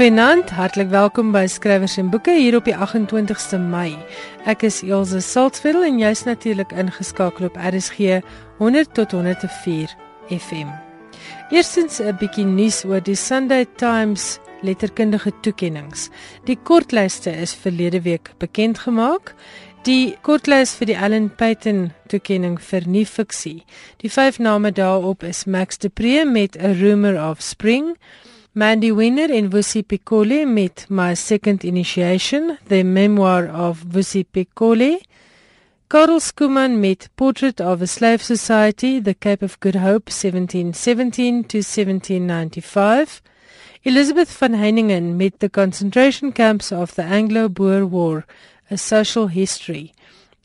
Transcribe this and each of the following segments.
Goeienaand, hartlik welkom by Skrywers en Boeke hier op die 28ste Mei. Ek is Elsje Saltzveld en jy's natuurlik ingeskakel op RSG 100 tot 104 FM. Eerstens 'n bietjie nuus oor die Sunday Times letterkundige toekenninge. Die kortlyste is verlede week bekend gemaak. Die kortlys vir die Allen Payton toekenning vir nuwe fiksie. Die vyf name daarop is Max de Pre met A Rumor of Spring. Mandy Winner en Vusi Piccoli met My Second Initiation, The Memoir of Vusi Piccoli. Karel Skuman met Portrait of a Slave Society, The Cape of Good Hope, 1717 to 1795. Elizabeth van Heiningen met The Concentration Camps of the Anglo-Boer War, A Social History.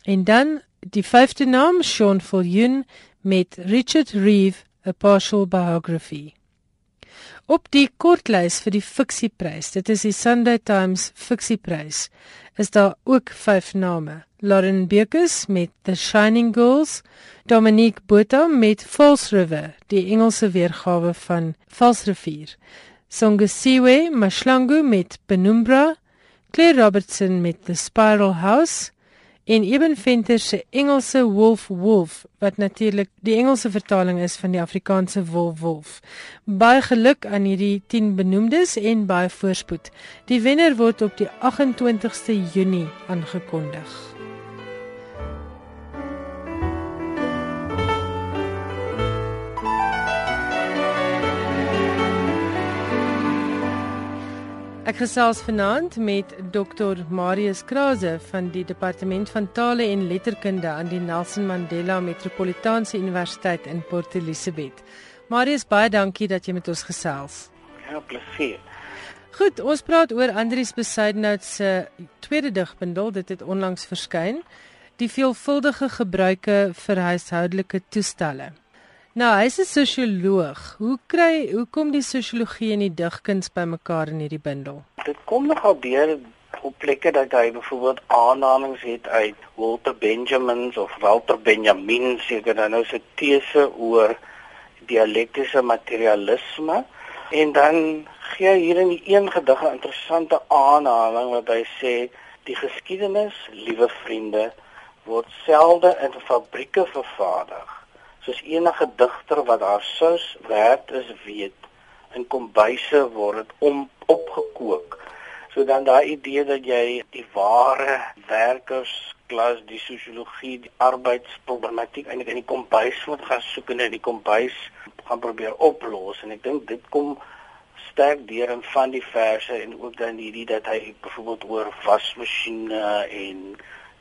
En dan die vyfde naam, Sean Viljoen met Richard Reeve, A Partial Biography. Op die kortlys vir die fiksieprys, dit is die Sunday Times fiksieprys, is daar ook vyf name. Lauren Bekus met The Shining Girls, Dominique Botha met False River, die Engelse weergawe van Valsrivier. Songesiwe Mashlangu met Penumbra, Claire Robertson met The Spiral House, en Eben Venter se Engelse Wolf Wolf wat natuurlik die Engelse vertaling is van die Afrikaanse Wolf Wolf. Baie geluk aan hierdie 10 benoemdes en baie voorspoed. Die wenner word op die 28ste Junie aangekondig. Ek gesels vanaand met Dr Marius Krause van die Departement van Tale en Letterkunde aan die Nelson Mandela Metropolitaanse Universiteit in Port Elizabeth. Marius, baie dankie dat jy met ons gesels. Ja, plesier. Goed, ons praat oor Andrius Besuidenhout se tweede digbundel. Dit het onlangs verskyn. Die veelvuldige gebruike vir huishoudelike toestelle. Nou, hy's 'n sosioloog. Hoe kry hoe kom die sosiologie en die digkuns bymekaar in hierdie bundel? Dit kom nogal deur op plekke dat hy byvoorbeeld aannames het uit Walter Benjamins of Walter Benjamin seker dan nou se tese oor dialektiese materialisme en dan gee hy hier in die een gedig 'n interessante aanhaling wat hy sê die geskiedenis, liewe vriende, word selde in fabrieke vervaardig soos enige digter wat haar sous werd is weet in kombuise word dit om opgekook. So dan daai idee dat jy die ware werkersklas die sosiologie die arbeidsproblematiek eintlik in die kombuis moet gaan soek en in die kombuis gaan probeer oplos. En ek dink dit kom sterk deur in van die verse en ook dan hierdie dat hy byvoorbeeld oor wasmasjiene en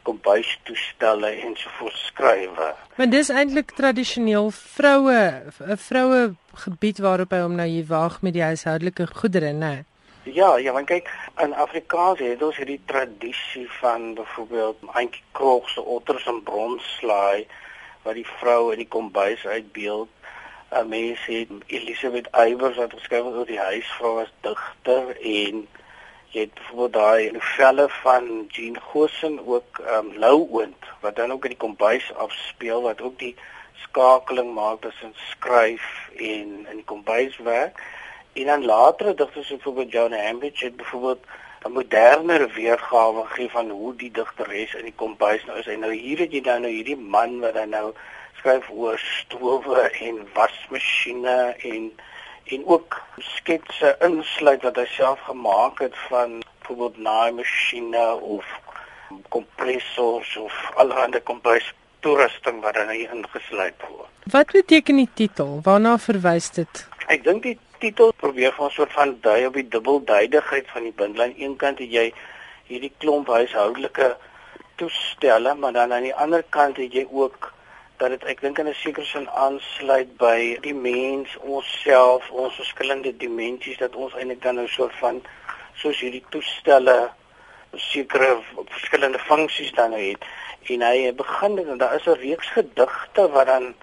kombuistoestelle en so voorskrywe. Want dis eintlik tradisioneel vroue 'n vroue gebied waarop hy hom nou hier waag met die huishoudelike goedere, né? Ja, ja, want kyk, in Afrikaans het ons hierdie tradisie van byvoorbeeld eintjie kroeg se otters en bronslaai wat die vrou in die kombuis uitbeeld. 'n Mens het Elisabeth Eybers wat geskryf het oor die huisvrou as digter en jy het byvoorbeeld daai novelle van Jean Gosen ook ehm um, Louoond wat dan ook in die kombuis afspeel wat ook die skakeling maak tussen skryf en in die kombuis werk. En dan later digters soos byvoorbeeld Joan Hambidge het byvoorbeeld 'n moderner weergawe gegee van hoe die digteres in die kombuis nou is. En nou hier het jy dan nou hierdie man wat dan nou skryf oor stowwe en wasmasjiene en en ook sketse insluit wat hy self gemaak het van byvoorbeeld naaimasjiene of kompressors of allerlei kombuis toerusting wat dan hier ingesluit word. Wat beteken die titel? Waarna verwys dit? Ek dink die titel probeer van 'n soort van dui op die dubbelduidigheid van die bundel. Aan een kant het jy hierdie klomp huishoudelike toestelle, maar dan aan die ander kant het jy ook dat dit ek dink in 'n sekere sin aansluit by die mens, onsself, ons verskillende dimensies dat ons eintlik dan 'n soort van soos hierdie toestelle sekere verskillende funksies dan het. En hy begin en daar is 'n reeks gedigte wat dan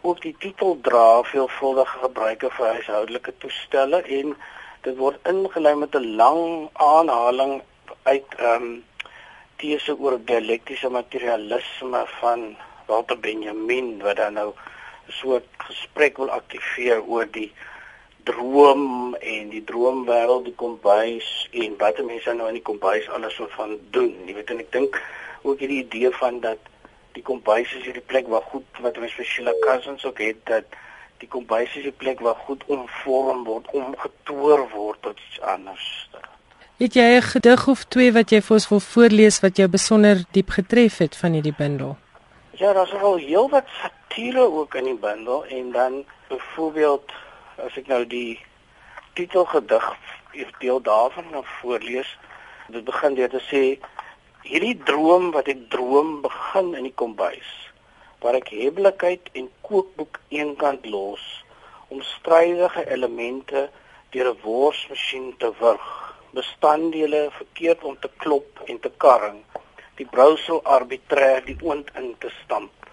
ook die titel dra veelvuldige gebruike vir huishoudelike toestelle en dit word ingelei met 'n lang aanhaling uit ehm um, tese oor dialektiese materialisme van Walter Benjamin wat dan nou 'n soort gesprek wil aktiveer oor die droom en die droomwêreld die kombuis en wat mense nou in die kombuis alles soort van doen. Jy weet en ek dink ook hierdie idee van dat die kombuis is hierdie plek waar goed wat ons vir Sheila Cousins ook het dat die kombuis is die plek waar goed omvorm word, omgetoer word tot iets anders. Het jy 'n gedig of twee wat jy vir ons wil voorlees wat jou besonder diep getref het van hierdie bundel? Ja, daar's al heelwat satire ook in die bundel en dan byvoorbeeld as ek nou die titelgedig deel daarvan nou voorlees, dit begin deur te sê hierdie droom wat ek droom begin in die kombuis waar ek heblikheid en kookboek eenkant los om strydige elemente deur 'n worsmasjien te wurg bestanddele verkeerd om te klop en te karring die brousel arbitrêr die oond in te stamp.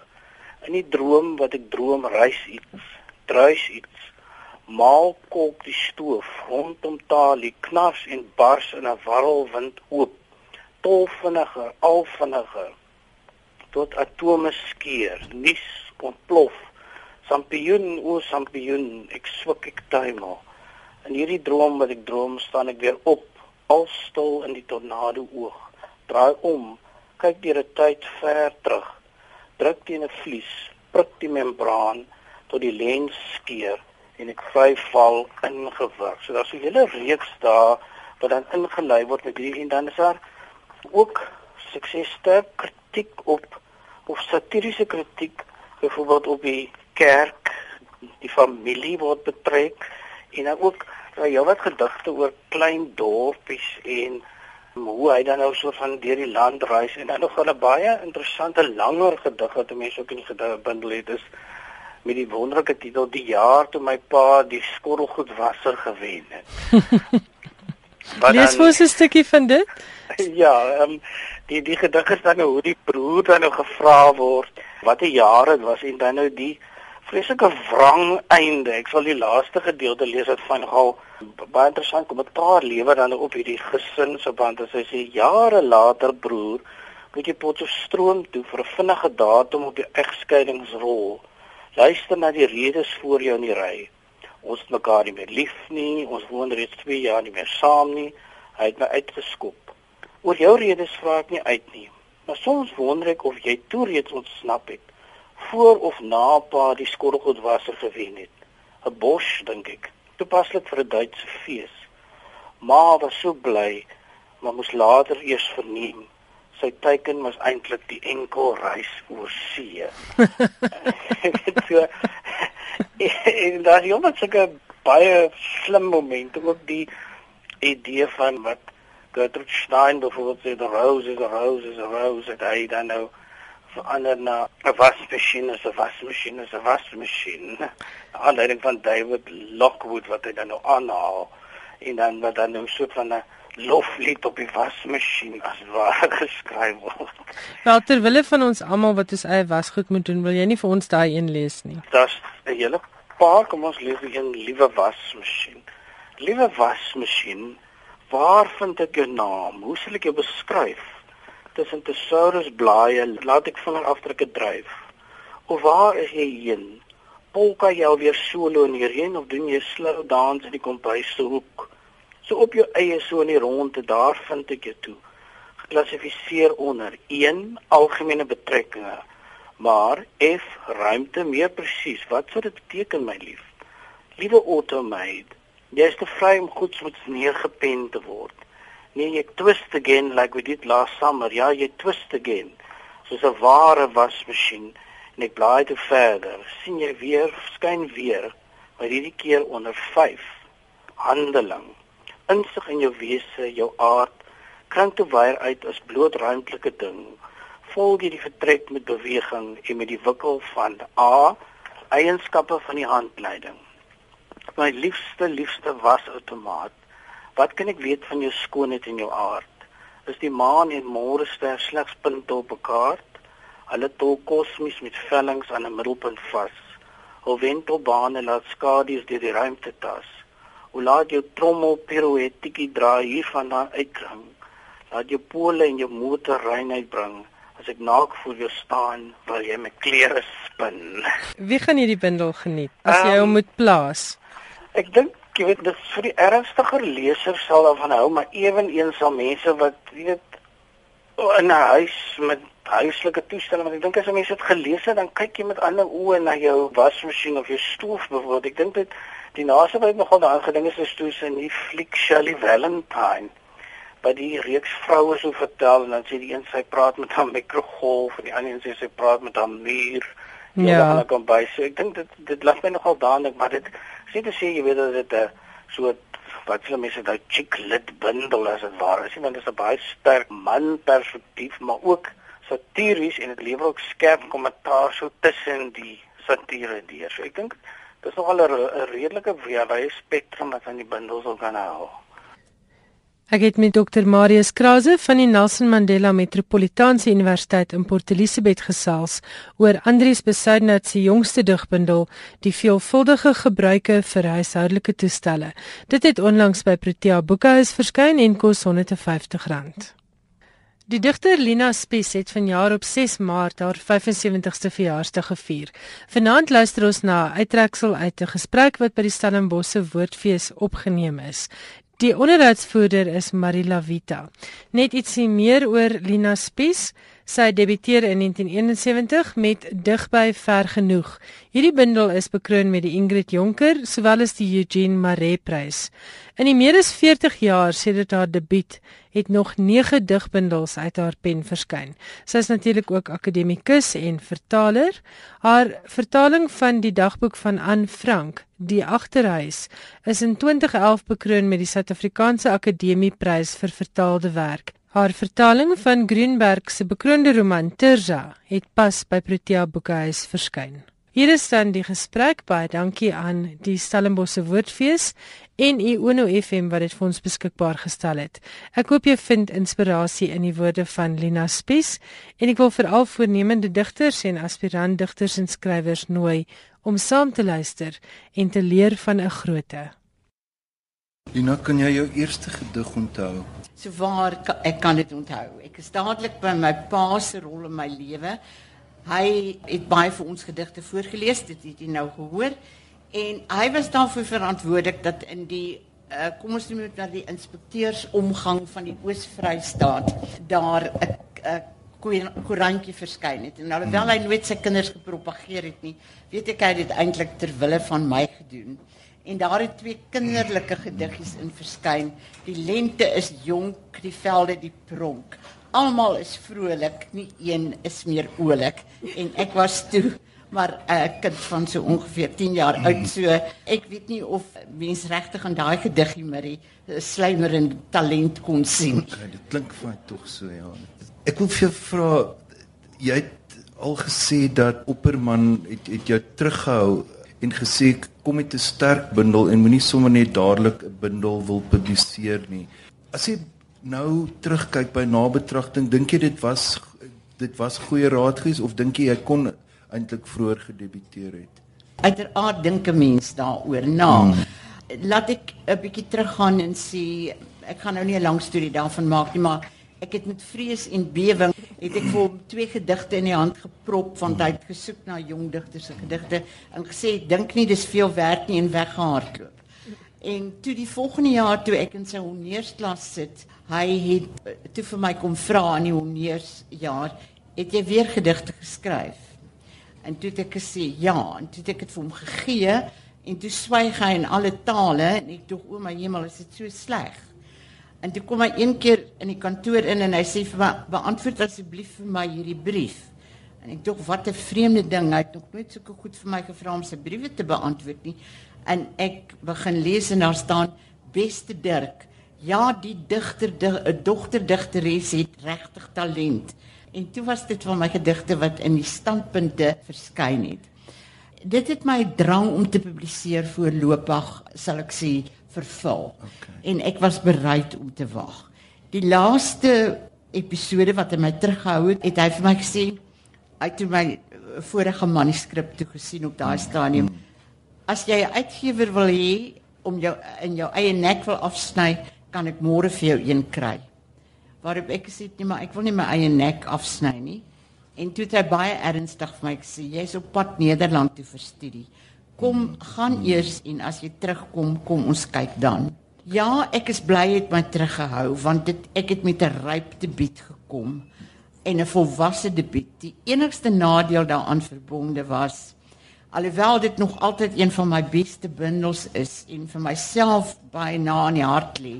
In die droom wat ek droom reis iets druis iets maal kolk die stoof rondom talie knars en bars in 'n warrelwind oop tol vinniger al vinniger tot atome skeur nuus ontplof sampioen o sampioen ek swik ek tuimel. In hierdie droom wat ek droom staan ek weer op al stil in die tornado oog draai om kyk deur 'n tyd ver terug druk teen 'n vlies prik die membraan tot die lens skeur en ek vry val ingewig. So daar's 'n hele reeks daar wat dan ingelei word met hierdie en dan is daar ook suksesste kritiek op of satiriese kritiek byvoorbeeld op die kerk, die familie word betrek en dan ook daar ja, wat gedigte oor klein dorpies en hoe hy dan nou so van deur die land reis en dan nog 'n baie interessante langer gedig wat mense ook in die gedigbundel het is met die wonderlike titel Die jaar toe my pa die skottelgoedwasser gewen het. Lees vir ons 'n stukkie van dit. Ja, ehm um, die die gedig is dan nou hoe die broer dan nou gevra word watter jaar dit was en dan nou die vreeslike wrang einde. Ek sal die laaste gedeelte lees wat van Gaal baie interessant kommentaar lewer dan op hierdie gesin se band as hy sê jare later broer moet jy Potchefstroom toe vir 'n vinnige datum op die egskeidingsrol. Luister na die redes voor jou in die ry. Ons het mekaar nie meer lief nie, ons woon reeds 2 jaar nie meer saam nie. Hy het my uitgeskop. Oor jou redes vra ek nie uit nie. Maar soms wonder ek of jy toe reeds ontsnap het voor of na pa die skottelgoedwasser gewen het. 'n Bos dink ek. Toepaslik vir 'n Duitse fees. Ma was so bly, maar moes later eers verneem sy teiken was eintlik die enkel reis oor see. so en daar is iemand sulke baie slim momente ook die idee van wat Gertrude Stein byvoorbeeld sê the rose is a rose is a rose dat hy dan nou verander na 'n wasmasjien is 'n wasmasjien is 'n wasmasjien. Aanleiding van David Lockwood wat hy dan nou aanhaal en dan wat dan nou so van 'n loflied op die wasmasjien as ware geskryf word. Wel terwille van ons almal wat ons eie wasgoed moet doen, wil jy nie vir ons daai een lees nie. Daar's 'n hele paar kom ons lees een liewe wasmasjien. Liewe wasmasjien, waar vind ek jou naam? Hoe sal ek jou beskryf? Tussen tesaurus blaaie laat ek vingerafdrukke dryf. Of waar is jy heen? Polka jy alweer solo in die reën of doen jy slou dans in die kombuis se hoek? So op jou eie so in die ronde daar vind ek jou toe. Geklassifiseer onder 1 algemene betrekkinge. Maar F ruimte meer presies. Wat sou dit beteken my lief? Liewe Otto maid, jy is te vry om goed met neergepen te word. Nee, jy twist again like we did last summer. Ja, jy twist again. Soos 'n ware wasmasjien en ek blaai te verder. sien jy weer skyn weer, maar hierdie keer onder 5 handeling insig in jou wese, jou aard, klink te weier uit as bloot ruimtelike ding. Volg jy die vertrek met beweging en met die wikkel van A eienskappe van die handleiding. My liefste liefste wasautomaat. Wat kan ek weet van jou skoonheid en jou aard? Is die maan en môrester slegs punte op 'n kaart? Hulle tol kosmies met vellings aan 'n middelpunt vas. Hul wentelbane laat skadu's deur die ruimte tas. Hoe laat jou trommel pirouettetjie draai hiervandaan uitkring. Laat jou pole en jou motor reinheid bring. As ek naak voor jou staan, wil jy my klere spin. Wie gaan hierdie bindel geniet as jy um, hom moet plaas? Ek dink Jy weet dit vir die ernstiger lesers sal daarvan hou, maar eweneens sal mense wat jy weet in 'n huis met huislike toestelle, want ek dink as mense dit gelees het, dan kyk jy met ander oë na jou wasmasjien of jou stoof byvoorbeeld. Ek dink dit die naaste wat ek nogal daaraan gedink is is toe sy in die fliek Shirley Valentine by die reeks vroue so vertel en dan sê die een sy praat met haar mikrogolf en die ander een sê sy praat met haar muur. Ja, dan kom by. So ek dink dit dit laat my nogal daarin, maar dit sê te sê jy weet dat dit 'n so wat hulle mense daai chick lit bundel as dit ware is, want dit is 'n baie sterk man perspektief, maar ook satiries en dit lewer ook skerp kommentaar so tussen die satire deur. So ek dink dis nogal 'n redelike wye spektrum wat aan die bundels ook kan hou. Ek het met Dr Marius Krause van die Nelson Mandela Metropolitaanse Universiteit in Port Elizabeth gesels oor Andries Besuidnout se jongste digbundel Die veelvuldige gebruike vir huishoudelike toestelle. Dit het onlangs by Protea Boekhuis verskyn en kos R150. Die digter Lina Spies het vanjaar op 6 Maart haar 75ste verjaarsdag gevier. Vanaand luister ons na 'n uittreksel uit 'n gesprek wat by die Stellenbosch Woordfees opgeneem is. Die onderhoudsvoerder is Marila Vita. Net ietsie meer oor Lina Spies. Sy debuteer in 1971 met Digby ver genoeg. Hierdie bundel is bekroon met die Ingrid Jonker sowel as die Eugene Maree Prys. In die meer as 40 jaar sedert haar debuut het nog 9 digbundels uit haar pen verskyn. Sy is natuurlik ook akademikus en vertaler. Haar vertaling van die dagboek van Anne Frank, Die Agterhuis, is in 2011 bekroon met die Suid-Afrikaanse Akademieprys vir vertaalde werk. Haar vertaling van Greenberg se bekroonde roman Terza het pas by Protea Boekhuis verskyn. Hier is dan die gesprek baie dankie aan die Stellenbosse Woordfees en Uno FM wat dit vir ons beskikbaar gestel het. Ek hoop jy vind inspirasie in die woorde van Lina Spies en ek wil veral voornemende digters en aspirant digters en skrywers nooi om saam te luister en te leer van 'n groote. Lina, kan jy jou eerste gedig onthou? So waar ek kan dit onthou. Ek is dadelik by my pa se rol in my lewe. Hy het baie vir ons gedigte voorgeles, dit het jy nou gehoor. En hy was daarvoor verantwoordelik dat in die uh, kom ons noem dit nou die inspekteursomgang van die Oos-Vrystaat daar 'n koerantjie verskyn het. En alhoewel hy nooit sy kinders gepropageer het nie, weet ek hy het dit eintlik ter wille van my gedoen. En daar het twee kinderlike gediggies in verskyn. Die lente is jonk, die velde die pronk. Almal is vrolik, nie een is meer oulik en ek was toe maar 'n uh, kind van so ongeveer 10 jaar mm. oud so ek weet nie of mens regtig aan daai gediggie met die slymerende talent kon sien. Okay, dit klink vir my tog so ja. Ek wil vir jou vra jy het al gesê dat Opperman het het jou teruggehou en gesê kom met 'n sterk bundel en moenie sommer net dadelik 'n bundel wil publiseer nie. As jy nou terugkyk by nabetragting, dink jy dit was dit was goeie raad gewees of dink jy jy kon eintlik vroeër gedebuteer het. Uiteraard dink 'n mens daaroor na. Hmm. Laat ek 'n bietjie teruggaan en sê ek gaan nou nie 'n lang storie daarvan maak nie, maar ek het met vrees en bewing het ek vir twee gedigte in die hand geprop van tyd gesoek na jong digters se gedigte en gesê dink nie dis veel werk nie en weggehardloop. En toe die volgende jaar toe ek in sy honneursklas sit, hy het toe vir my kom vra in die honneursjaar, het jy weer gedigte geskryf? En toe het ek gesê ja, en toe het ek dit vir hom gegee en toe swyg hy in alle tale en ek dink o my hemel, is dit so sleg. En toe kom hy een keer in die kantoor in en hy sê vir my beantwoord asseblief vir my hierdie brief. En ek dink wat 'n vreemde ding, hy het nog nooit sulke goed vir my gevra om sy briewe te beantwoord nie. En ek begin lees en daar staan beste Dirk, ja die digter die, dogter digteres het regtig talent. En toe was dit van my gedigte wat in die standpunte verskyn het. Dit het my drang om te publiseer voorlopig, sal ek sê, vervul. Okay. En ek was bereid om te wag. Die laaste episode wat hy my teruggehou het, het hy vir my gesê hy het my vorige manuskrip toe gesien op daai stadium. As jy 'n uitgewer wil hê om jou in jou eie nek wil afsny, kan ek môre vir jou een kry waarop ek gesê het nee maar ek wil nie my eie nek afsny nie. En toe het hy baie ernstig vir my gesê jy's op pad Nederland toe vir studie. Kom gaan eers en as jy terugkom, kom ons kyk dan. Ja, ek is bly het my teruggehou want dit ek het met 'n ryp debuut gekom en 'n volwasse debuut. Die enigste nadeel daaraan verbonde was alhoewel dit nog altyd een van my beste bundels is en vir myself baie na in die hart lê,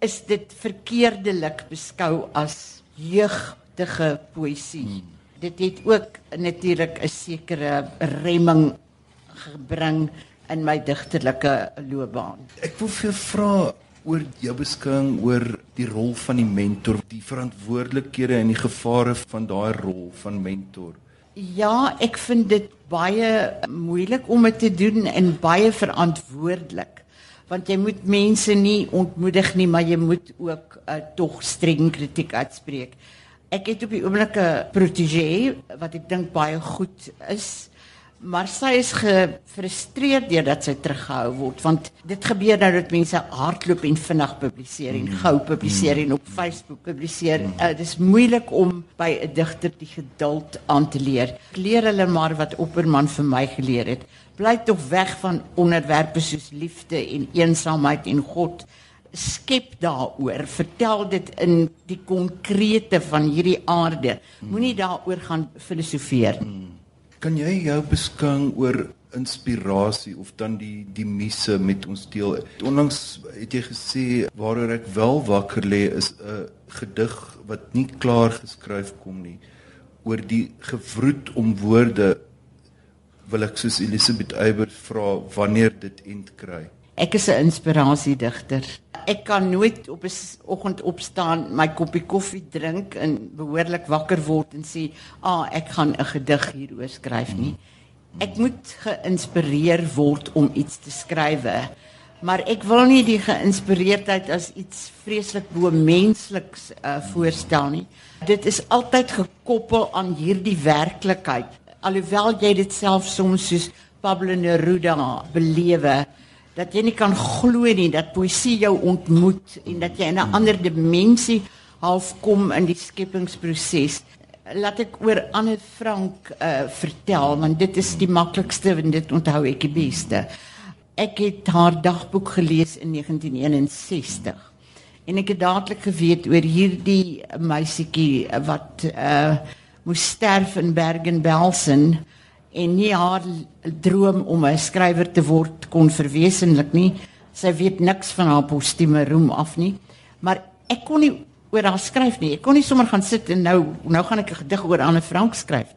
is dit verkeerdelik beskou as jeugdige poësie. Hmm. Dit het ook natuurlik 'n sekere remming gebring in my digterlike loopbaan. Ek wil vir vra oor jou beskouing oor die rol van die mentor, die verantwoordelikhede en die gevare van daai rol van mentor. Ja, ek vind dit baie moeilik om dit te doen en baie verantwoordelik want jy moet mense nie ontmoedig nie, maar jy moet ook uh, tog streng kritiek uitspreek. Ek het op die oomblik 'n protegee wat ek dink baie goed is. Maar sy is gefrustreerd deurdat sy teruggehou word want dit gebeur nou dat mense hardloop en vinnig publiseer en gou publiseer en op Facebook publiseer. Uh, dit is moeilik om by 'n digter die geduld aan te leer. Ek leer hulle maar wat Opperman vir my geleer het. Bly tog weg van onderwerpe soos liefde en eensaamheid en God. Skep daaroor. Vertel dit in die konkrete van hierdie aarde. Moenie daaroor gaan filosofeer kan jy jou beskang oor inspirasie of dan die die misse met ons deel onlangs het jy gesê waaroor ek wel wakker lê is 'n gedig wat nie klaar geskryf kom nie oor die gewroet om woorde wil ek soos Elisabeth Eybers vra wanneer dit end kry. Ek is 'n inspirasiedigter. Ek kan nooit op 'n oggend opstaan, my koppie koffie drink en behoorlik wakker word en sê, "Ag, ah, ek gaan 'n gedig hieroor skryf nie." Ek moet geïnspireer word om iets te skrywe. Maar ek wil nie die geïnspireerdheid as iets vreeslik bo mensliks uh, voorstel nie. Dit is altyd gekoppel aan hierdie werklikheid alhoewel jy dit self soms soos Pablo Neruda belewe dat jy nie kan glo nie dat poesie jou ontmoet en dat jy in 'n ander dimensie half kom in die skepingsproses laat ek oor Anne Frank uh, vertel want dit is die maklikste en dit onthou ek die beste. Ek het haar dagboek gelees in 1961 en ek het dadelik geweet oor hierdie meisietjie wat uh, moes sterf in Bergen-Belsen en nie haar droom om 'n skrywer te word kon verwesenlik nie. Sy weet niks van haar postieme roem af nie. Maar ek kon nie oor haar skryf nie. Ek kon nie sommer gaan sit en nou nou gaan ek 'n gedig oor Anne Frank skryf.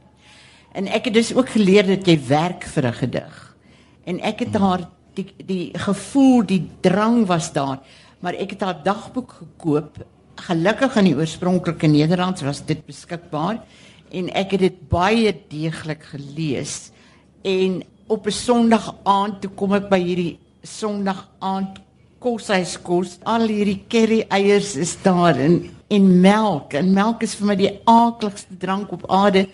En ek het dus ook geleer dat jy werk vir 'n gedig. En ek het haar die die gevoel, die drang was daar, maar ek het haar dagboek gekoop. Gelukkig in die oorspronklike Nederlands was dit beskikbaar en ek het dit baie deeglik gelees. En op 'n Sondag aand toe kom ek by hierdie Sondag aand kos. Al hierdie curry eiers is daar en en melk. En melk is vir my die aaklikste drank op aarde.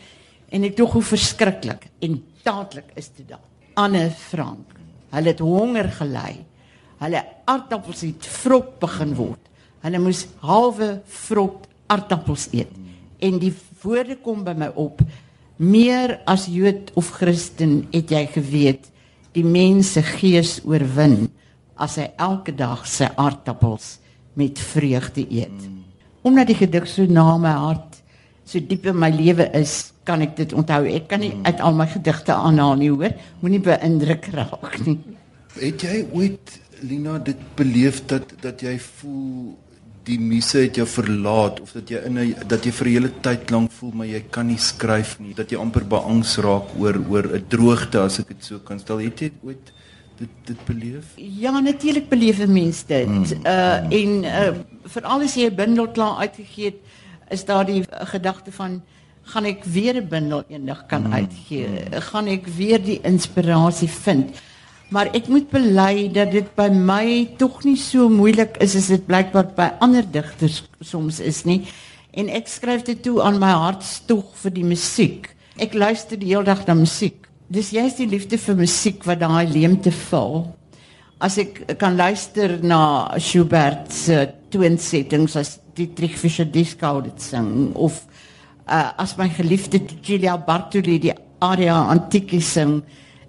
En ek dink hoe verskriklik en dadelik is dit daar. Anne Frank. Hulle het honger gelei. Hulle aardappels het vrot begin word. Hulle moes halwe vrot aardappels eet en die woorde kom by my op. Meer as Jood of Christen het jy geweet die mense gees oorwin as hy elke dag sy aardappels met vreugde eet. Mm. omdat die gedig so na my hart so diep in my lewe is kan ek dit onthou. Ek kan nie mm. uit al my gedigte aanhaal nie hoor. Moenie beïndruk raak nie. Het jy ooit Lina dit beleef dat dat jy voel die muse het jou verlaat of dat jy in 'n dat jy vir 'n hele tyd lank voel maar jy kan nie skryf nie dat jy amper beangs raak oor oor 'n droogte as ek dit so kan stel het jy ooit dit dit beleef ja natuurlik beleef 'n mens dit mm. uh en uh vir alles jy 'n bundel klaar uitgegee het is daar die uh, gedagte van gaan ek weer 'n bundel eendag kan mm. uitgee mm. gaan ek weer die inspirasie vind Maar ek moet bely dat dit by my tog nie so moeilik is as dit blykbaar by ander digters soms is nie. En ek skryf dit toe aan my hartstog vir die musiek. Ek luister die hele dag na musiek. Dis juist die liefde vir musiek wat daai leemte vul. As ek kan luister na Schubert se toonsettings as die Trichfische Disco dit sing of uh, as my geliefde Giulia Bartoli die aria antieke sing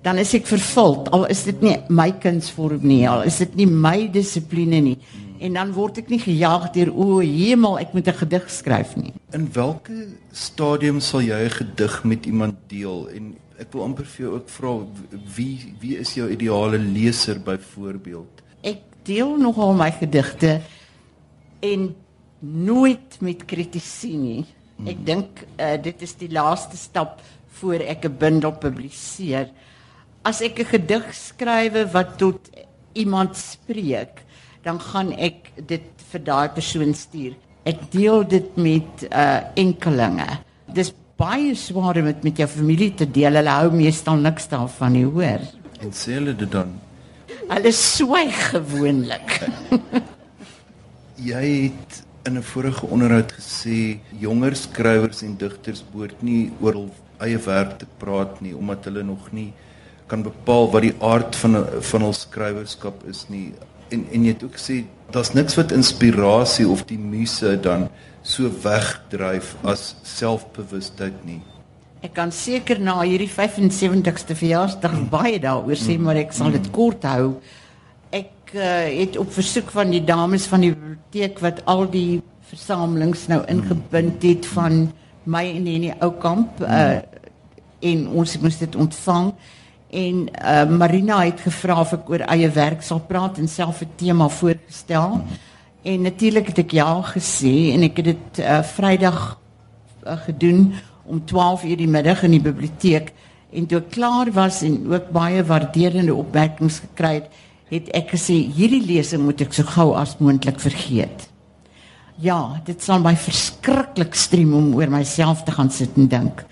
dan is ek vervuld. Al is dit nie my kunsvorm nie, al is dit nie my dissipline nie. En dan word ek nie gejaag deur o, hemel, ek moet 'n gedig skryf nie. In watter stadium sal jy 'n gedig met iemand deel en ek wil amper vir jou ook vra wie wie is jou ideale leser byvoorbeeld? Ek deel nogal my gedigte en nooit met kritisie nie. Ek hmm. dink uh, dit is die laaste stap voor ek 'n bundel publiseer. As ek 'n gedig skrywe wat tot iemand spreek, dan gaan ek dit vir daai persoon stuur. Ek deel dit met uh enkelinge. Dis baie swaar om dit met jou familie te deel. Hulle hou meestal niks daarvan nie, hoor. En sê hulle dit dan? Hulle swyg gewoonlik. jy het in 'n vorige onderhoud gesê jonger skrywers en digters behoort nie oor hul eie werk te praat nie omdat hulle nog nie kan bepaal wat die aard van van hul skrywerskap is nie. En en jy het ook gesê daar's niks wat inspirasie of die muse dan so wegdryf as selfbewustheid nie. Ek kan seker na hierdie 75ste verjaarsdag baie daaroor sê maar ek sal dit kort hou. Uh, het op versoek van die dames van die biblioteek wat al die versamelings nou ingebind het van my en Henny Oukamp uh, en ons moes dit ontvang en uh, Marina het gevra of ek oor eie werk sal praat en self 'n tema voorgestel en natuurlik het ek ja gesê en ek het dit uh, Vrydag uh, gedoen om 12 uur die middag in die biblioteek en toe ek klaar was en ook baie waarderende opmerkings gekry het het ek gesê hierdie lesing moet ek so gou as moontlik vergeet. Ja, dit sal my verskriklik strem om oor myself te gaan sit en dink.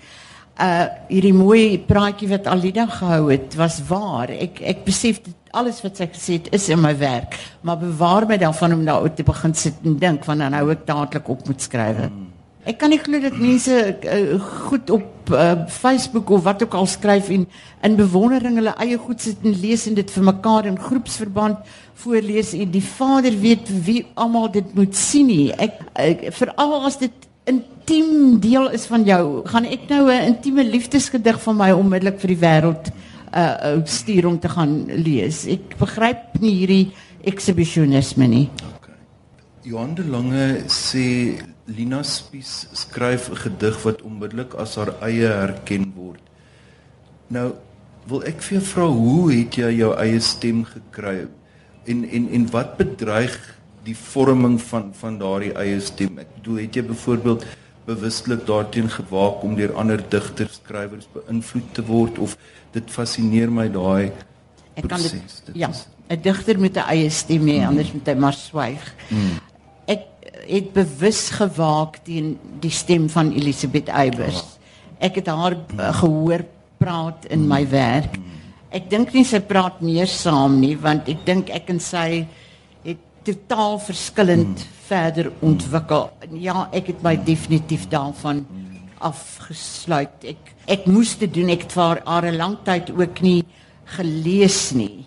Uh hierdie mooi praatjie wat Alida gehou het, was waar. Ek ek besef dit alles wat sy gesê het is in my werk, maar bewaar my dan van om daaroor te begin sit en dink want dan hou ek dadelik op met skrywe. Hmm. Ek kan nie glo dat mense uh, goed op uh, Facebook of wat ook al skryf en in bewondering hulle eie goed sit en lees en dit vir mekaar in groepsverband voorlees en die Vader weet wie almal dit moet sien nie. Ek, ek veral as dit intiem deel is van jou, gaan ek nou 'n intieme liefdesgedig van my onmiddellik vir die wêreld uh stuur om te gaan lees. Ek begryp nie hierdie exhibitionisme nie. Okay. Johan de Lange sê Lina Spies skryf 'n gedig wat onmiddellik as haar eie herken word. Nou wil ek vir jou vra hoe het jy jou eie stem gekry en en en wat bedreig die vorming van van daardie eie stem? Ek bedoel het jy byvoorbeeld bewustelik daarteen gewaak om deur ander digters skrywers beïnvloed te word of dit fascineer my daai Ek kan dit ja, 'n digter met 'n eie stem hê, hmm. anders moet hy maar swyg. Hmm het bewus gewaak teen die stem van Elisabeth Eybers. Ek het haar uh, gehoor praat in my werk. Ek dink nie sy praat meer saam nie want ek dink ek en sy totaal verskillend verder ontwikkel. Ja, ek het my definitief daarvan afgesluit. Ek ek moes dit doen. Ek het vir haar 'n lang tyd ook nie gelees nie.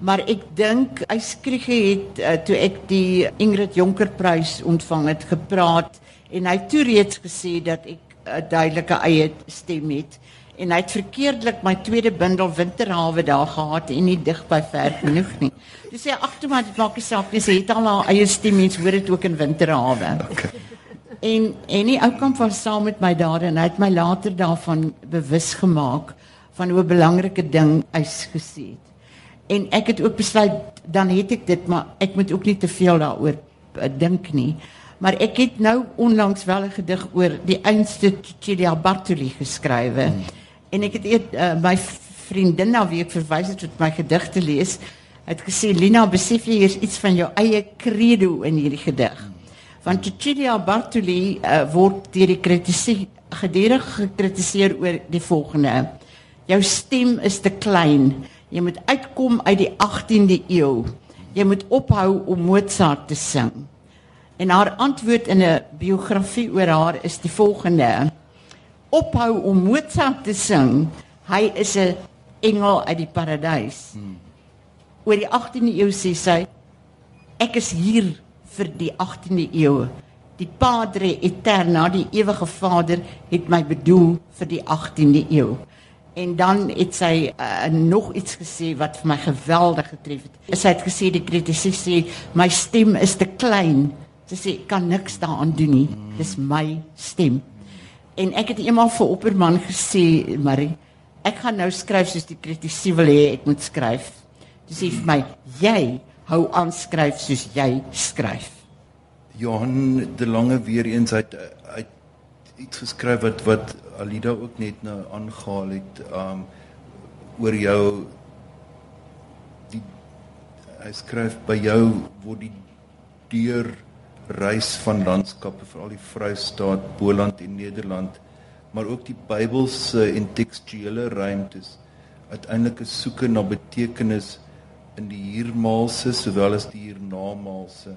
Maar ek dink Eyskriege het uh, toe ek die Ingrid Jonker prys ontvang het gepraat en hy toe reeds gesê dat ek 'n duidelike eie stem het en hy het verkeerdelik my tweede bundel Winterhawe daar gehad en nie dig by ver genoeg nie. Dis sê agter maar dit maak nie saak nie, sy het al haar eie stem mens hoor dit ook in Winterhawe. Okay. En en die ou kamp was saam met my daar en hy het my later daarvan bewus gemaak van hoe 'n belangrike ding hy gesê het. En ek het ook besluit dan het ek dit maar ek moet ook nie te veel daaroor uh, dink nie. Maar ek het nou onlangs wel 'n gedig oor die einste Cecilia Bartoli geskrywe. Hmm. En ek het eet, uh, my vriendin na wie ek verwys het met my gedigte lees, het gesê Lina, besef jy hier's iets van jou eie credo in hierdie gedig. Want Cecilia Bartoli uh, word deur die kritisie gedurig gekritiseer oor die volgende: Jou stem is te klein. Jy moet uitkom uit die 18de eeu. Jy moet ophou om Mozart te sing. En haar antwoord in 'n biografie oor haar is die volgende: Ophou om Mozart te sing. Hy is 'n engel uit die paradys. Hmm. Oor die 18de eeu sê sy: Ek is hier vir die 18de eeu. Die Padre Eterna, die ewige Vader, het my bedoel vir die 18de eeu. En dan het sy uh, nog iets gesê wat vir my geweldig getref het. Sy het gesê die kritisie sê my stem is te klein. Sy sê kan niks daaraan doen nie. Dis my stem. En ek het eendag vir Opperman gesê, Marie, ek gaan nou skryf soos die kritisie wil hê ek moet skryf. Dis sê vir my, jy hou aan skryf soos jy skryf. Johan de Lange weer eens uit uit iets geskryf wat wat Alida ook net nou aangehaal het um oor jou die hy skryf by jou word die deur reis van landskappe veral die Vrystaat, Boland en Nederland maar ook die Bybelse en tekstuele ruimtes uiteindelik 'n soeke na betekenis in die hiermaalse sowel as die hiernamaalse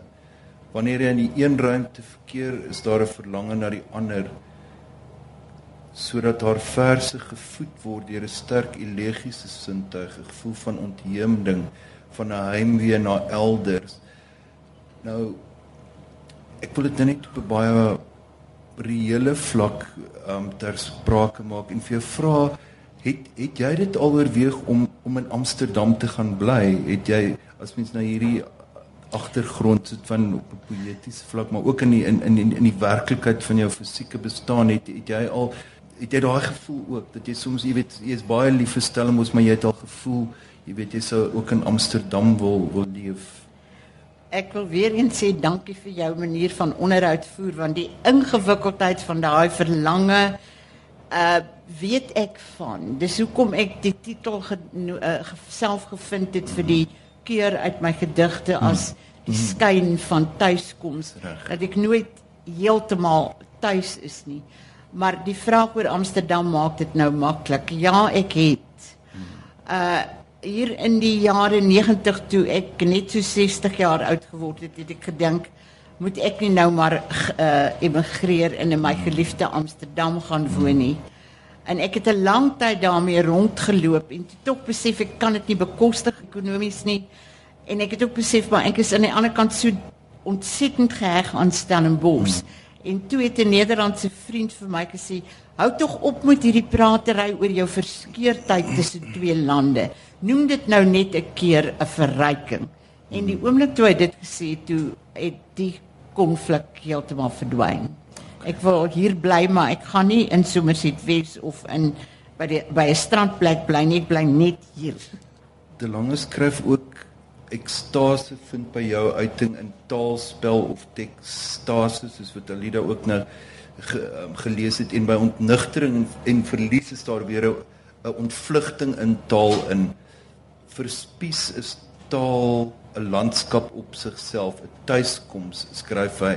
wanneer jy in die een ruimte verkeer is daar 'n verlange na die ander sodat haar verse gevoed word deur 'n sterk elegiese sintuig, 'n gevoel van ontheemding, van 'n heimwee na elders. Nou ek wil dit nou net op 'n baie reële vlak um ter sprake maak en vir jou vra het het jy dit al oorweeg om om in Amsterdam te gaan bly? Het jy as mens na hierdie agtergrond sit van op 'n poëtiese vlak maar ook in die in in in die werklikheid van jou fisieke bestaan het het jy al het jy daai gevoel ook dat jy soms jy weet jy is baie lief vir Stellenbosch maar jy het al gevoel jy weet jy sou ook in Amsterdam wil wil leef Ek wil weer eens sê dankie vir jou manier van onderhoud voer want die ingewikkeldheid van daai verlange uh weet ek van. Dis hoekom ek die titel ge, uh, self gevind het vir die keer uit my gedigte as die skyn van tuiskoms dat ek nooit heeltemal tuis is nie. Maar die vraag oor Amsterdam maak dit nou maklik. Ja, ek het uh hier in die jare 90 toe ek net so 60 jaar oud geword het, het ek gedink moet ek nie nou maar uh emigreer en in my geliefde Amsterdam gaan woon nie. En ek het 'n lang tyd daarmee rondgeloop en toe tog besef ek kan dit nie bekostig ekonomies nie. En ek het ook besef maar ek is aan die ander kant so ontsettend geheg aan Stellenbosch. En toe het 'n Nederlandse vriend vir my gesê, "Hou tog op met hierdie pratery oor jou verskeurdheid tussen twee lande. Noem dit nou net 'n keer 'n verryking." En die oomblik toe hy dit gesê het, toe het die konflik heeltemal verdwyn. Ek wil hier bly, maar ek gaan nie in Somerset Wes of in by die by 'n strandplek bly nie, ek bly net hier. De Lange skryf ook ekstase vind by jou uiting in taalspel of tekstase soos wat Alida ook nou ge, um, gelees het en by ontnigtering en, en verlies is daar weer 'n ontvlugting in taal in verspies is taal 'n landskap op sigself 'n tuiskoms skryf hy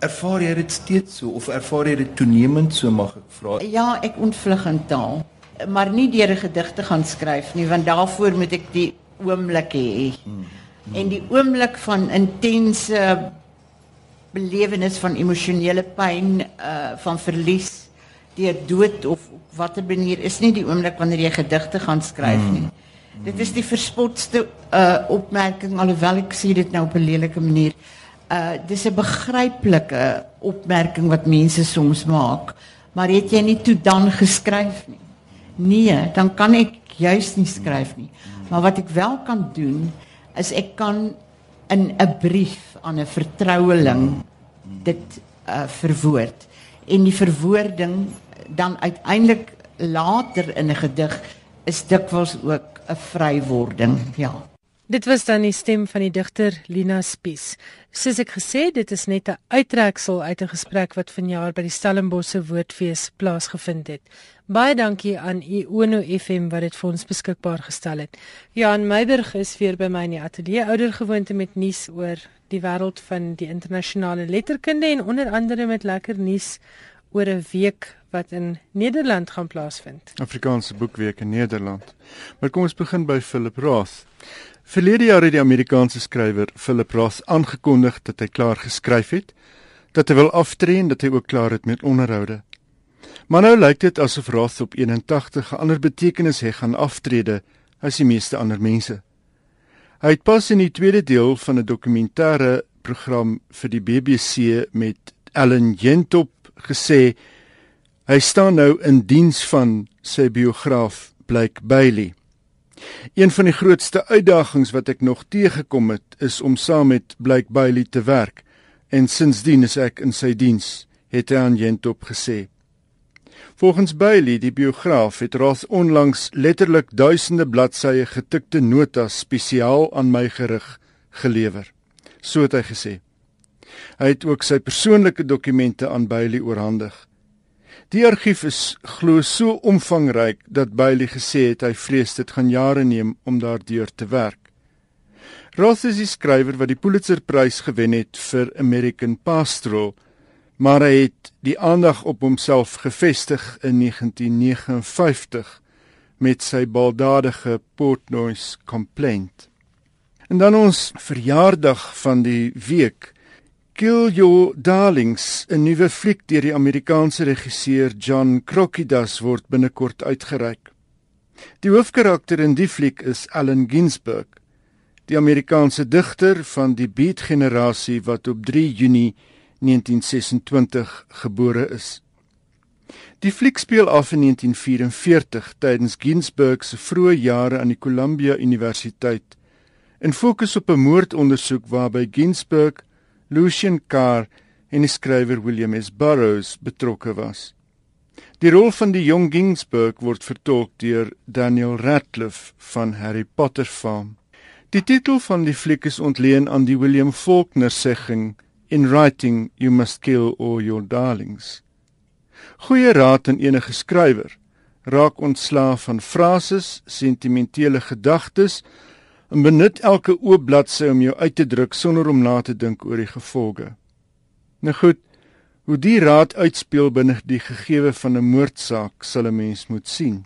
ervaar jy dit steeds so of ervaar jy dit toenemend so mag ek vra ja ek ontvlug in taal maar nie deur 'n gedig te gaan skryf nie want daarvoor moet ek die oomblik hê. Hmm. En die oomblik van intense belewenis van emosionele pyn, uh van verlies deur dood of op watter manier is nie die oomblik wanneer jy gedigte gaan skryf nie. Hmm. Dit is die verspotste uh opmerking alhoewel ek sê dit nou op 'n lelike manier. Uh dis 'n begryplike opmerking wat mense soms maak. Maar het jy nie toe dan geskryf nie? Nee, dan kan ek juist nie skryf nie. Maar wat ek wel kan doen is ek kan in 'n brief aan 'n vertroueling dit uh, verwoord en die verwoording dan uiteindelik later in 'n gedig is dikwels ook 'n vrywording, ja. Dit was dan die stem van die digter Lina Spies. Soos ek gesê, dit is net 'n uittreksel uit 'n gesprek wat vanjaar by die Stellenbosse Woordfees plaasgevind het. Baie dankie aan Iono FM wat dit vir ons beskikbaar gestel het. Jan Meiberg is weer by my in die ateljee oudergewoonte met nuus oor die wêreld van die internasionale letterkunde en onder andere met lekker nuus oor 'n week wat in Nederland gaan plaasvind. Afrikaanse boekweek in Nederland. Maar kom ons begin by Philip Roth. Verlede jaar het die Amerikaanse skrywer Philip Roth aangekondig dat hy klaar geskryf het, dat hy wil aftree en dat hy ook klaar het met onderhoude. Maar nou lyk dit asof Roth op 81 'n ander betekenis hê gaan aftrede as die meeste ander mense. Hy het pas in die tweede deel van 'n dokumentêre program vir die BBC met Ellen Jentop gesê Hy staan nou in diens van sy biograaf Blake Bailey. Een van die grootste uitdagings wat ek nog teëgekom het, is om saam met Blake Bailey te werk en sinsdien is ek in sy diens, het hy aan Jentop gesê. Volgens Bailey, die biograaf, het Roth onlangs letterlik duisende bladsye getikte notas spesiaal aan my gerig gelewer. So het hy gesê. Hy het ook sy persoonlike dokumente aan Bailey oorhandig. Die argief is glo so omvangryk dat Bailey gesê het hy vrees dit gaan jare neem om daardeur te werk. Roth is die skrywer wat die Pulitzerprys gewen het vir American Pastoral maar hy het die aandag op homself gefestig in 1959 met sy baldadige Portnoy's Complaint. En dan ons verjaardag van die week Kill Your Darlings, 'n nuwe fliek deur die Amerikaanse regisseur John Crockidas word binnekort uitgereik. Die hoofkarakter in die fliek is Allen Ginsberg, die Amerikaanse digter van die Beat generasie wat op 3 Junie 1926 gebore is. Die fliek speel af in 1944 tydens Ginsberg se vroeë jare aan die Columbia Universiteit en fokus op 'n moordondersoek waarby Ginsberg, Lucian Carr en die skrywer William S. Burroughs betrokke was. Die rol van die jong Ginsberg word vertolk deur Daniel Radcliffe van Harry Potter fame. Die titel van die fliek is ontleen aan die William Faulkner segging In writing you must kill all your darlings. Goeie raad aan enige skrywer. Raak ontslaaf van frases, sentimentele gedagtes en benut elke oop bladsy om jou uit te druk sonder om na te dink oor die gevolge. Nou goed, hoe die raad uitspeel binne die gegewe van 'n moordsaak sal 'n mens moet sien.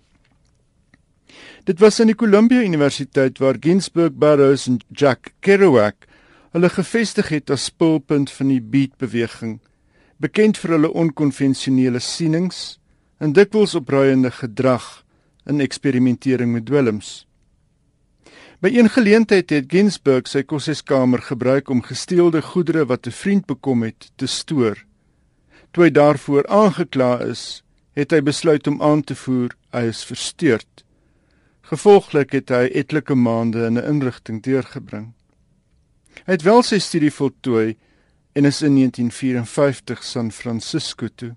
Dit was aan die Columbia Universiteit waar Ginsberg Burroughs en Jack Kerouac hulle gevestig het as spulpunt van die beatbeweging, bekend vir hulle onkonvensionele sienings en dikwels opruiende gedrag in eksperimentering met dwelms. By een geleentheid het Ginsberg sy kosseskamer gebruik om gesteelde goedere wat 'n vriend bekom het te stoor. Toe hy daarvoor aangekla is, het hy besluit om aan te voer hy is versteurd. Gevolglik het hy etlike maande in 'n inrigting deurgebring. Hy het wel sy studie voltooi en is in 1954 San Francisco toe.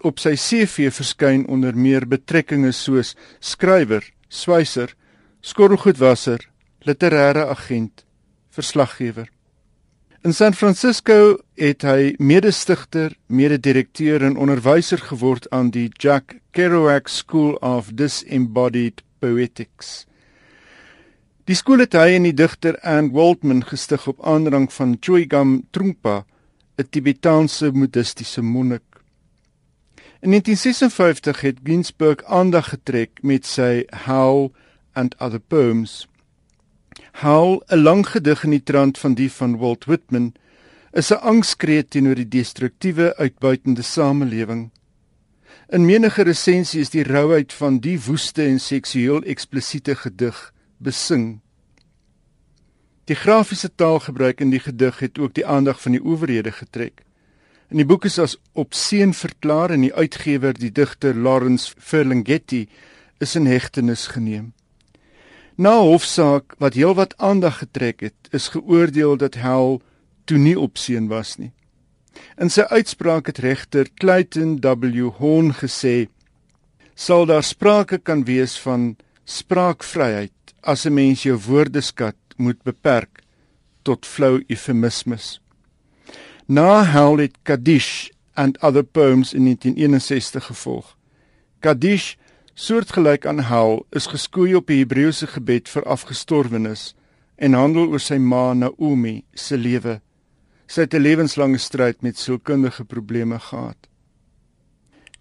Op sy CV verskyn onder meer betrekkinge soos skrywer, swyser, skorrelgoedwasser, literêre agent, verslaggewer. In San Francisco het hy mede-stigter, mede-direkteur en onderwyser geword aan die Jack Kerouac School of Disembodied Poetics. Die skool het hy en die digter Anne Waldman gestig op aandrang van Choigam Trungpa, 'n Tibetaanse boeddhistiese monnik. In 1956 het Ginsberg aandag getrek met sy Howl and Other Poems. Howl, 'n lang gedig in die trant van die van Walt Whitman, is 'n angskreet teenoor die destruktiewe uitbuitende samelewing. In menige resensie is die rouheid van die woeste en seksueel eksplisiete gedig besing. Die grafiese taalgebruik in die gedig het ook die aandag van die owerhede getrek. In die boek is as opseën verklaar en die uitgewer, die digter Lawrence Ferlinghetti, is in hegtenis geneem. Na hofsaak wat heelwat aandag getrek het, is geoordeel dat Hell toe nie opseën was nie. In sy uitspraak het regter Clayton W Horn gesê: "Sal daar sprake kan wees van spraakvryheid as 'n mens jou woordeskat moet beperk tot flou eufemismes. Na Hell het Kadish and other poems in 1961 gevolg. Kadish, soortgelyk aan Hell, is geskoei op die Hebreëse gebed vir afgestorwenes en handel oor sy ma Naomi se lewe. Sy het 'n lewenslange stryd met sielkundige probleme gehad.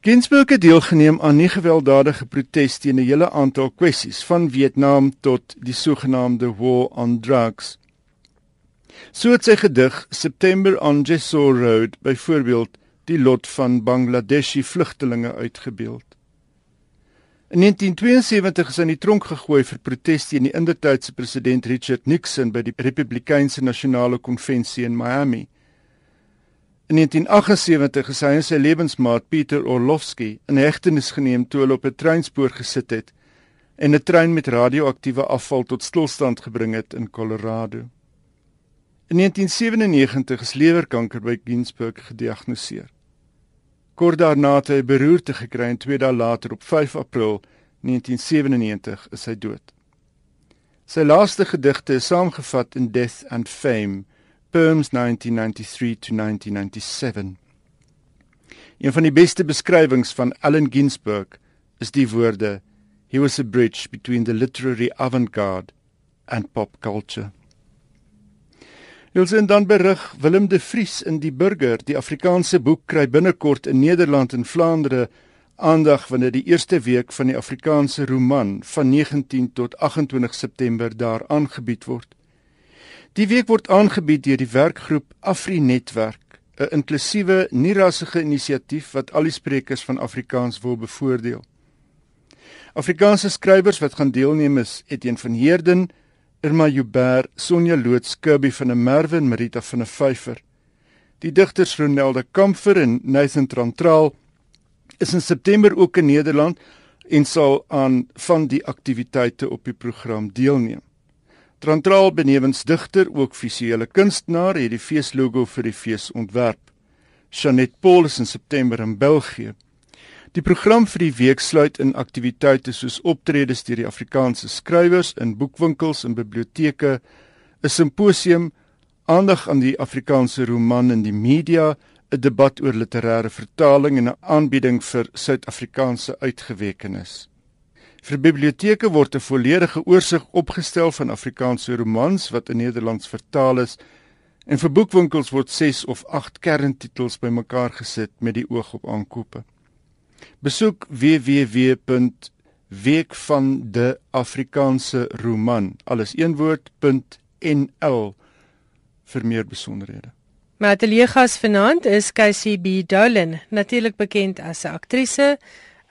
Ginsberg het deelgeneem aan nie gewelddadige protes teen 'n hele aantal kwessies van Vietnam tot die sogenaamde War on Drugs. So het sy gedig September on Jessore Road byvoorbeeld die lot van Bangladeshi vlugtelinge uitgebeeld. In 1972 is hy in die tronk gegooi vir protes teen die indertydse president Richard Nixon by die Republikeinse Nasionale Konvensie in Miami. In 1978 is hy en sy lewensmaat Pieter Orlovsky in hegtenis geneem toe hulle op 'n treinspoor gesit het en 'n trein met radioaktiewe afval tot stilstand gebring het in Colorado. In 1997 is lewerkanker by Ginsberg gediagnoseer. Kort daarna het hy beroerte gekry en 2 dae later op 5 April 1997 is hy dood. Sy laaste gedigte is saamgevat in Death and Fame, Poems 1993 to 1997. Een van die beste beskrywings van Allen Ginsberg is die woorde: He was a bridge between the literary avant-garde and pop culture. Ons en dan berig Willem de Vries in die Burger, die Afrikaanse boek kry binnekort in Nederland en Vlaandere aandag wanneer die eerste week van die Afrikaanse roman van 19 tot 28 September daar aangebied word. Die week word aangebied deur die werkgroep Afri Netwerk, 'n inklusiewe, nie-rassige inisiatief wat al die sprekers van Afrikaans wil bevoordeel. Afrikaanse skrywers wat gaan deelneem is Etienne van Heerden, Irma Joubert, Sonja Loots, Kirby van der Merwe en Marita van der Vyver. Die digters Ronelde Kamfer en Nathan Trantraal is in September ook in Nederland en sal aan van die aktiwiteite op die program deelneem. Trantraal benewens digter ook visuele kunstenaar het die feeslogo vir die fees ontwerp. Janet Paul is in September in België. Die program vir die week sluit in aktiwiteite soos optredes deur die Afrikaanse skrywers in boekwinkels en biblioteke, 'n simposium aandag aan die Afrikaanse roman in die media 'n debat oor literêre vertaling en 'n aanbieding vir Suid-Afrikaanse uitgewekenis. Vir biblioteke word 'n volledige oorsig opgestel van Afrikaanse romans wat in Nederlands vertaal is en vir boekwinkels word 6 of 8 kerntitels bymekaar gesit met die oog op aankope. Besoek www.weekvandeafrikaanse-roman alles een woord.nl vir meer besonderhede. My ateljeegas vanaand is KCB Dolan, natuurlik bekend as 'n aktrise,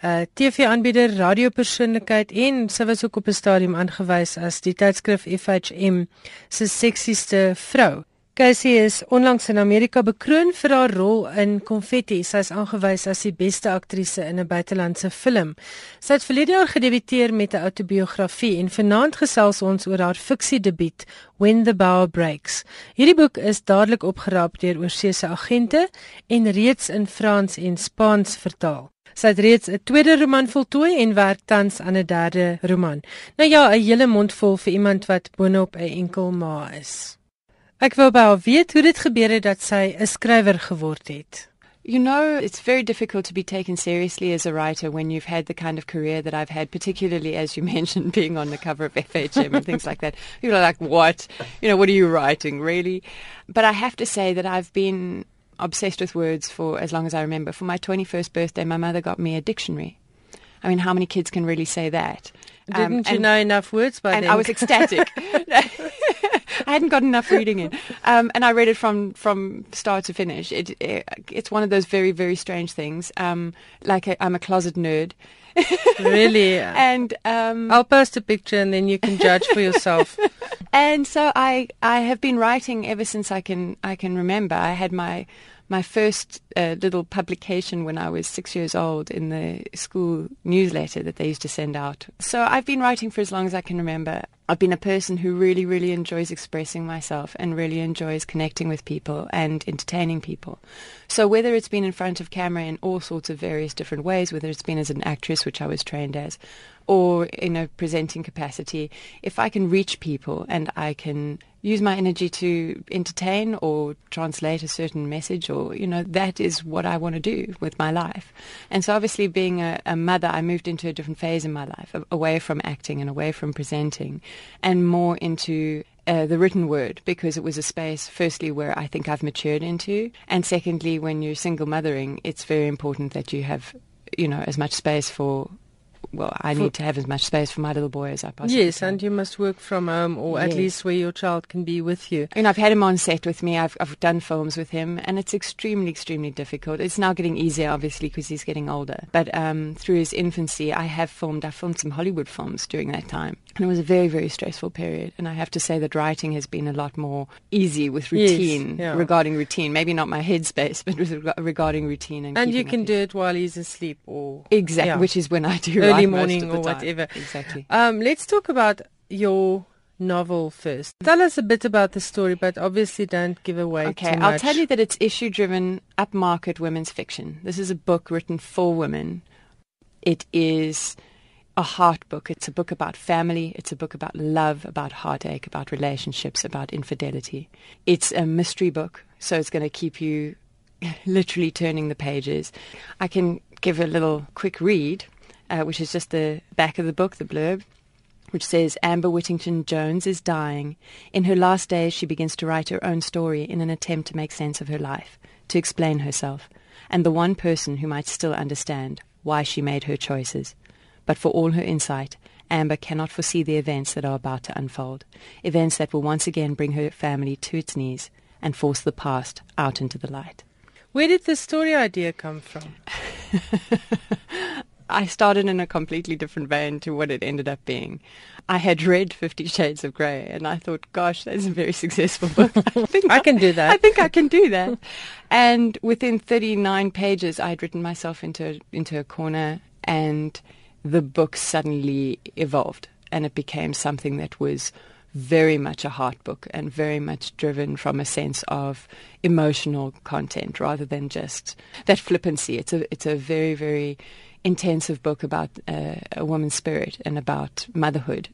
'n TV-aanbieder, radiopersoonlikheid en sy was ook op 'n stadium aangewys as die tydskrif FHM se seksieste vrou. Casey is onlangs in Amerika bekroon vir haar rol in Confetti. Sy is aangewys as die beste aktrise in 'n buitelandse film. Sy het verlede jaar gedebuteer met 'n outobiografie en vanaand gesels ons oor haar fiksie debuut When the Bow Breaks. Hierdie boek is dadelik opgerap deur oorseese agente en reeds in Frans en Spaans vertaal. Sy het reeds 'n tweede roman voltooi en werk tans aan 'n derde roman. Nou ja, 'n hele mond vol vir iemand wat boonop 'n enkel ma is. Ek wou baie weet hoe dit gebeur het dat sy 'n skrywer geword het. You know, it's very difficult to be taken seriously as a writer when you've had the kind of career that I've had, particularly as you mentioned, being on the cover of FHM and things like that. People are like, what? You know, what are you writing, really? But I have to say that I've been obsessed with words for as long as I remember. For my 21st birthday, my mother got me a dictionary. I mean, how many kids can really say that? Didn't um, you know enough words by and then? I was ecstatic. I hadn't got enough reading in, um, and I read it from from start to finish. It, it it's one of those very very strange things. Um, like i am a closet nerd. really? and um, I'll post a picture, and then you can judge for yourself. and so I I have been writing ever since I can I can remember. I had my my first uh, little publication when I was six years old in the school newsletter that they used to send out. So I've been writing for as long as I can remember. I've been a person who really, really enjoys expressing myself and really enjoys connecting with people and entertaining people. So whether it's been in front of camera in all sorts of various different ways, whether it's been as an actress, which I was trained as, or in a presenting capacity, if I can reach people and I can use my energy to entertain or translate a certain message or you know that is what I want to do with my life. And so obviously being a, a, mother I moved into a different phase in my life away from acting and away from presenting and more into uh, the written word because it was a space firstly where I think I've matured into and secondly when you're single mothering it's very important that you have you know as much space for well, I need to have as much space for my little boy as I possibly yes, can. Yes, and you must work from home or yes. at least where your child can be with you. And I've had him on set with me. I've, I've done films with him, and it's extremely, extremely difficult. It's now getting easier, obviously, because he's getting older. But um, through his infancy, I have filmed. I filmed some Hollywood films during that time. And it was a very, very stressful period. And I have to say that writing has been a lot more easy with routine, Yes, yeah. regarding routine. Maybe not my headspace, but with reg- regarding routine. And, And you can do it while he's asleep or Exactly, yeah. which is when I do early morning or time. whatever. Exactly. Um, let's talk about your novel first. Tell us a bit about the story, but obviously don't give away Okay, I'll tell you that it's issue driven, upmarket women's fiction. This is a book written for women. It is a heart book. It's a book about family. It's a book about love, about heartache, about relationships, about infidelity. It's a mystery book, so it's going to keep you literally turning the pages. I can give a little quick read, uh, which is just the back of the book, the blurb which says Amber Whittington Jones is dying. In her last days, she begins to write her own story in an attempt to make sense of her life, to explain herself, and the one person who might still understand why she made her choices. But for all her insight, Amber cannot foresee the events that are about to unfold, events that will once again bring her family to its knees and force the past out into the light. Where did the story idea come from? I started in a completely different vein to what it ended up being. I had read Fifty Shades of Grey and I thought, gosh, that's a very successful book. I think I can do that. I think I can do that. and within 39 pages, I had written myself into, into a corner and the book suddenly evolved and it became something that was very much a heart book and very much driven from a sense of emotional content rather than just that flippancy. It's a it's a very very intensive book about uh, a woman's spirit and about motherhood.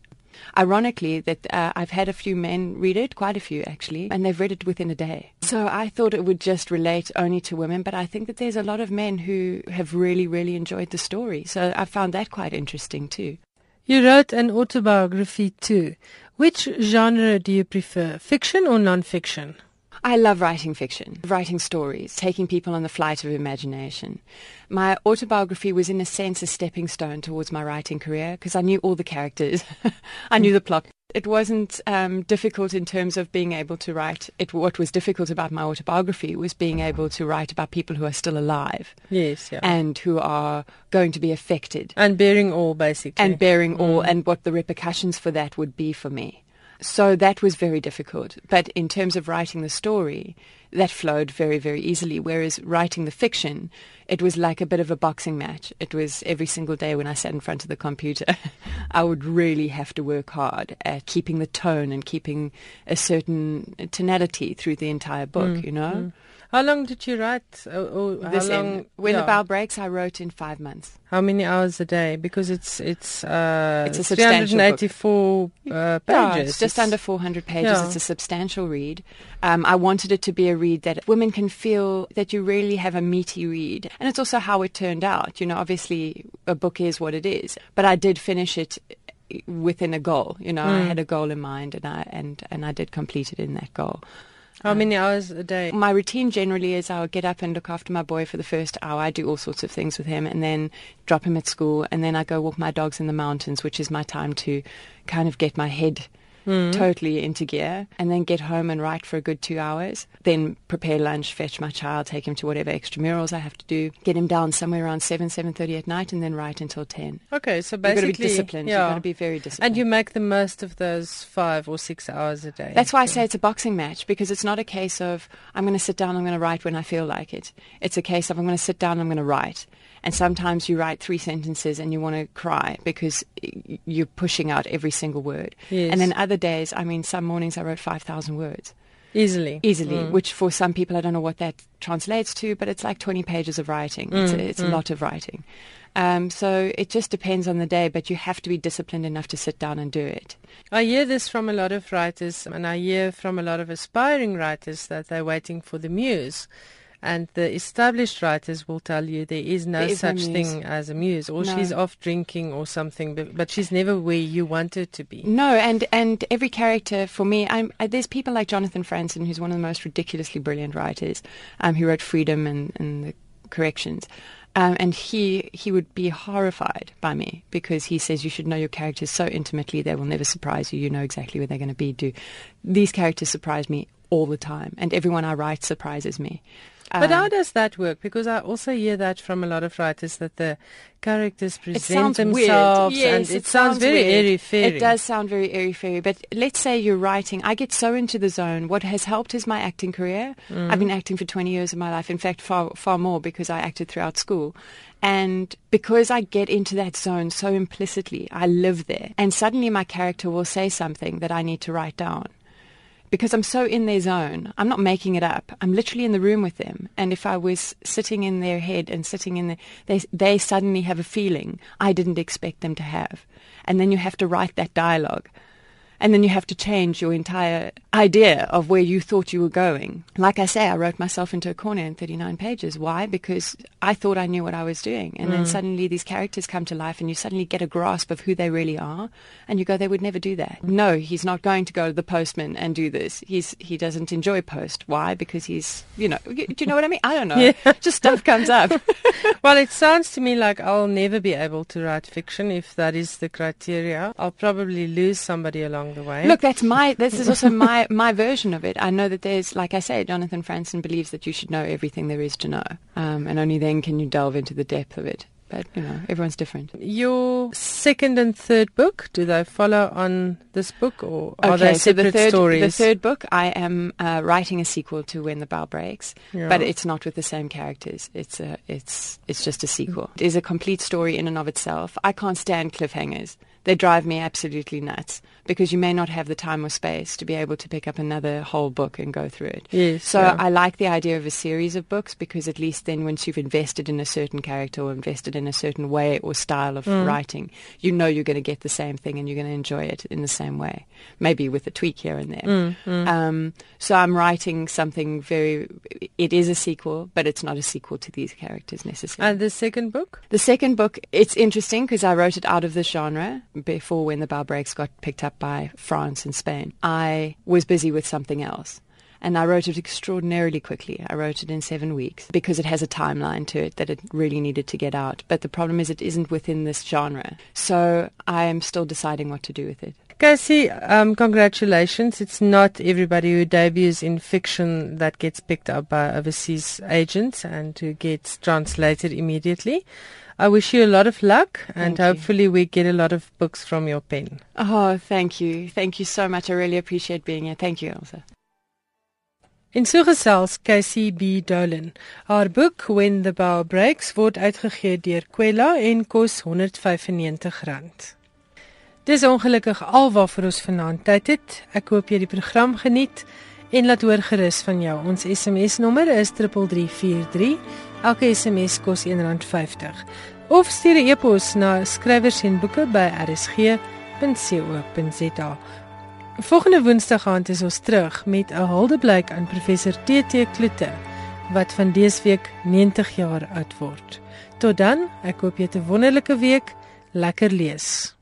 Ironically, that uh, I've had a few men read it, quite a few actually, and they've read it within a day. So I thought it would just relate only to women, but I think that there's a lot of men who have really, really enjoyed the story. So I found that quite interesting too. You wrote an autobiography too. Which genre do you prefer, fiction or non-fiction? I love writing fiction, writing stories, taking people on the flight of imagination. My autobiography was, in a sense, a stepping stone towards my writing career because I knew all the characters, I knew the plot. It wasn't um, difficult in terms of being able to write. It, what was difficult about my autobiography was being able to write about people who are still alive Yes, yeah. and who are going to be affected And bearing all, basically. and bearing all and what the repercussions for that would be for me. So that was very difficult. But in terms of writing the story, that flowed very, very easily. Whereas writing the fiction, it was like a bit of a boxing match. It was every single day when I sat in front of the computer, I would really have to work hard at keeping the tone and keeping a certain tonality through the entire book, mm, you know? Mm. How long did you write? Or, or how long? end, when yeah. the bell breaks, I wrote in five months. How many hours a day? Because it's it's uh, It's a substantial book. 384 uh, pages. Yeah, it's just under 400 pages. yeah. It's a substantial read. Um, I wanted it to be a read that women can feel that you really have a meaty read. And it's also how it turned out. You know, obviously a book is what it is. But I did finish it within a goal. You know, I had a goal in mind and I, and, and I did complete it in that goal. How many hours a day? My routine generally is I would get up and look after my boy for the first hour. I do all sorts of things with him and then drop him at school and then I go walk my dogs in the mountains, which is my time to kind of get my head Mm. totally into gear and then get home and write for a good two hours. Then prepare lunch, fetch my child, take him to whatever extramurals I have to do, get him down somewhere around 7, 7.30 at night and then write until 10. Okay, so You've got to basically, be disciplined. Yeah. You've got to be very disciplined. and you make the most of those five or six hours a day. That's why I say it's a boxing match because it's not a case of I'm going to sit down, I'm going to write when I feel like it. It's a case of I'm going to sit down, I'm going to write. And sometimes you write three sentences and you want to cry because you're pushing out every single word. Yes. And then other days, I mean, some mornings I wrote 5,000 words easily. easily, mm. which for some people, I don't know what that translates to, but it's like 20 pages of writing. It's, a, mm, it's a mm. lot of writing. Um, so it just depends on the day, but you have to be disciplined enough to sit down and do it. I hear this from a lot of writers, and I hear from a lot of aspiring writers that they're waiting for the muse. And the established writers will tell you there is no There is such thing as a muse, or No. she's off drinking or something, but, but she's never where you want her to be. No, and and every character for me, I'm I, there's people like Jonathan Franzen, who's one of the most ridiculously brilliant writers, um, who wrote Freedom and, and the Corrections. Um, and he he would be horrified by me because he says you should know your characters so intimately they will never surprise you. You know exactly where they're going to be. Do these characters surprise me all the time, and everyone I write surprises me. But how um, does that work? Because I also hear that from a lot of writers that the characters present themselves yes, and it, it sounds, sounds very weird. airy fairy. It does sound very airy fairy, but let's say you're writing. I get so into the zone. What has helped is my acting career. I've mm. been acting for 20 years of my life. In fact, far far more because I acted throughout school. And because I get into that zone so implicitly, I live there. And suddenly my character will say something that I need to write down. Because I'm so in their zone, I'm not making it up. I'm literally in the room with them. And if I was sitting in their head and sitting in the, they, they suddenly have a feeling I didn't expect them to have. And then you have to write that dialogue. And then you have to change your entire idea of where you thought you were going. Like I say, I wrote myself into a corner in 39 pages. Why? Because I thought I knew what I was doing. And then mm. suddenly these characters come to life and you suddenly get a grasp of who they really are. And you go, they would never do that. No, he's not going to go to the postman and do this. He's, he doesn't enjoy post. Why? Because he's, you know, do you know what I mean? I don't know. Yeah. Just stuff comes up. well, it sounds to me like I'll never be able to write fiction if that is the criteria. I'll probably lose somebody along the way. Look, that's my. This is also my my version of it. I know that there's, like I say, Jonathan Franzen believes that you should know everything there is to know, um, and only then can you delve into the depth of it. But you know, everyone's different. your second and third book, do they follow on this book or are they so the separate third, stories? the third book, I am uh, writing a sequel to When the Bow Breaks, Yeah. but it's not with the same characters. It's a, it's, it's just a sequel. It is a complete story in and of itself. I can't stand cliffhangers. They drive me absolutely nuts because you may not have the time or space to be able to pick up another whole book and go through it. Yes, So yeah. I like the idea of a series of books because at least then once you've invested in a certain character or invested in a certain way or style of Mm. writing, you know you're going to get the same thing and you're going to enjoy it in the same way, maybe with a tweak here and there. Mm, Um, so I'm writing something very. It is a sequel, but it's not a sequel to these characters necessarily. and the second book? The second book, it's interesting because I wrote it out of the genre before when the Bow Breaks got picked up by France and Spain. I was busy with something else. And I wrote it extraordinarily quickly. I wrote it in seven weeks because it has a timeline to it that it really needed to get out. But the problem is it isn't within this genre. So I am still deciding what to do with it. Cassie, um, congratulations. It's not everybody who debuts in fiction that gets picked up by overseas agents and who gets translated immediately. I wish you a lot of luck and Thank you. hopefully we get a lot of books from your pen. Oh, thank you. Thank you so much. I really appreciate being here. Thank you, Elsa. En so gesels Casey B Dolan. Haar boek When the Bow Breaks word uitgegee deur Kwela en kos R195. Dis ongelukkig alwaarvoor ons vanaand tyd het. Ek hoop jy die program geniet en laat hoor gerus van jou. Ons SMS nommer is 3343. Elke SMS kos R1.50. Of stuur 'n e-pos na skrywers en boeke by rsg.co.za. Volgende Woensdag aand is ons terug met 'n huldeblyk aan professor TT Kloete wat van dese week 90 jaar oud word. Tot dan, ek hoop jy het 'n wonderlike week. Lekker lees.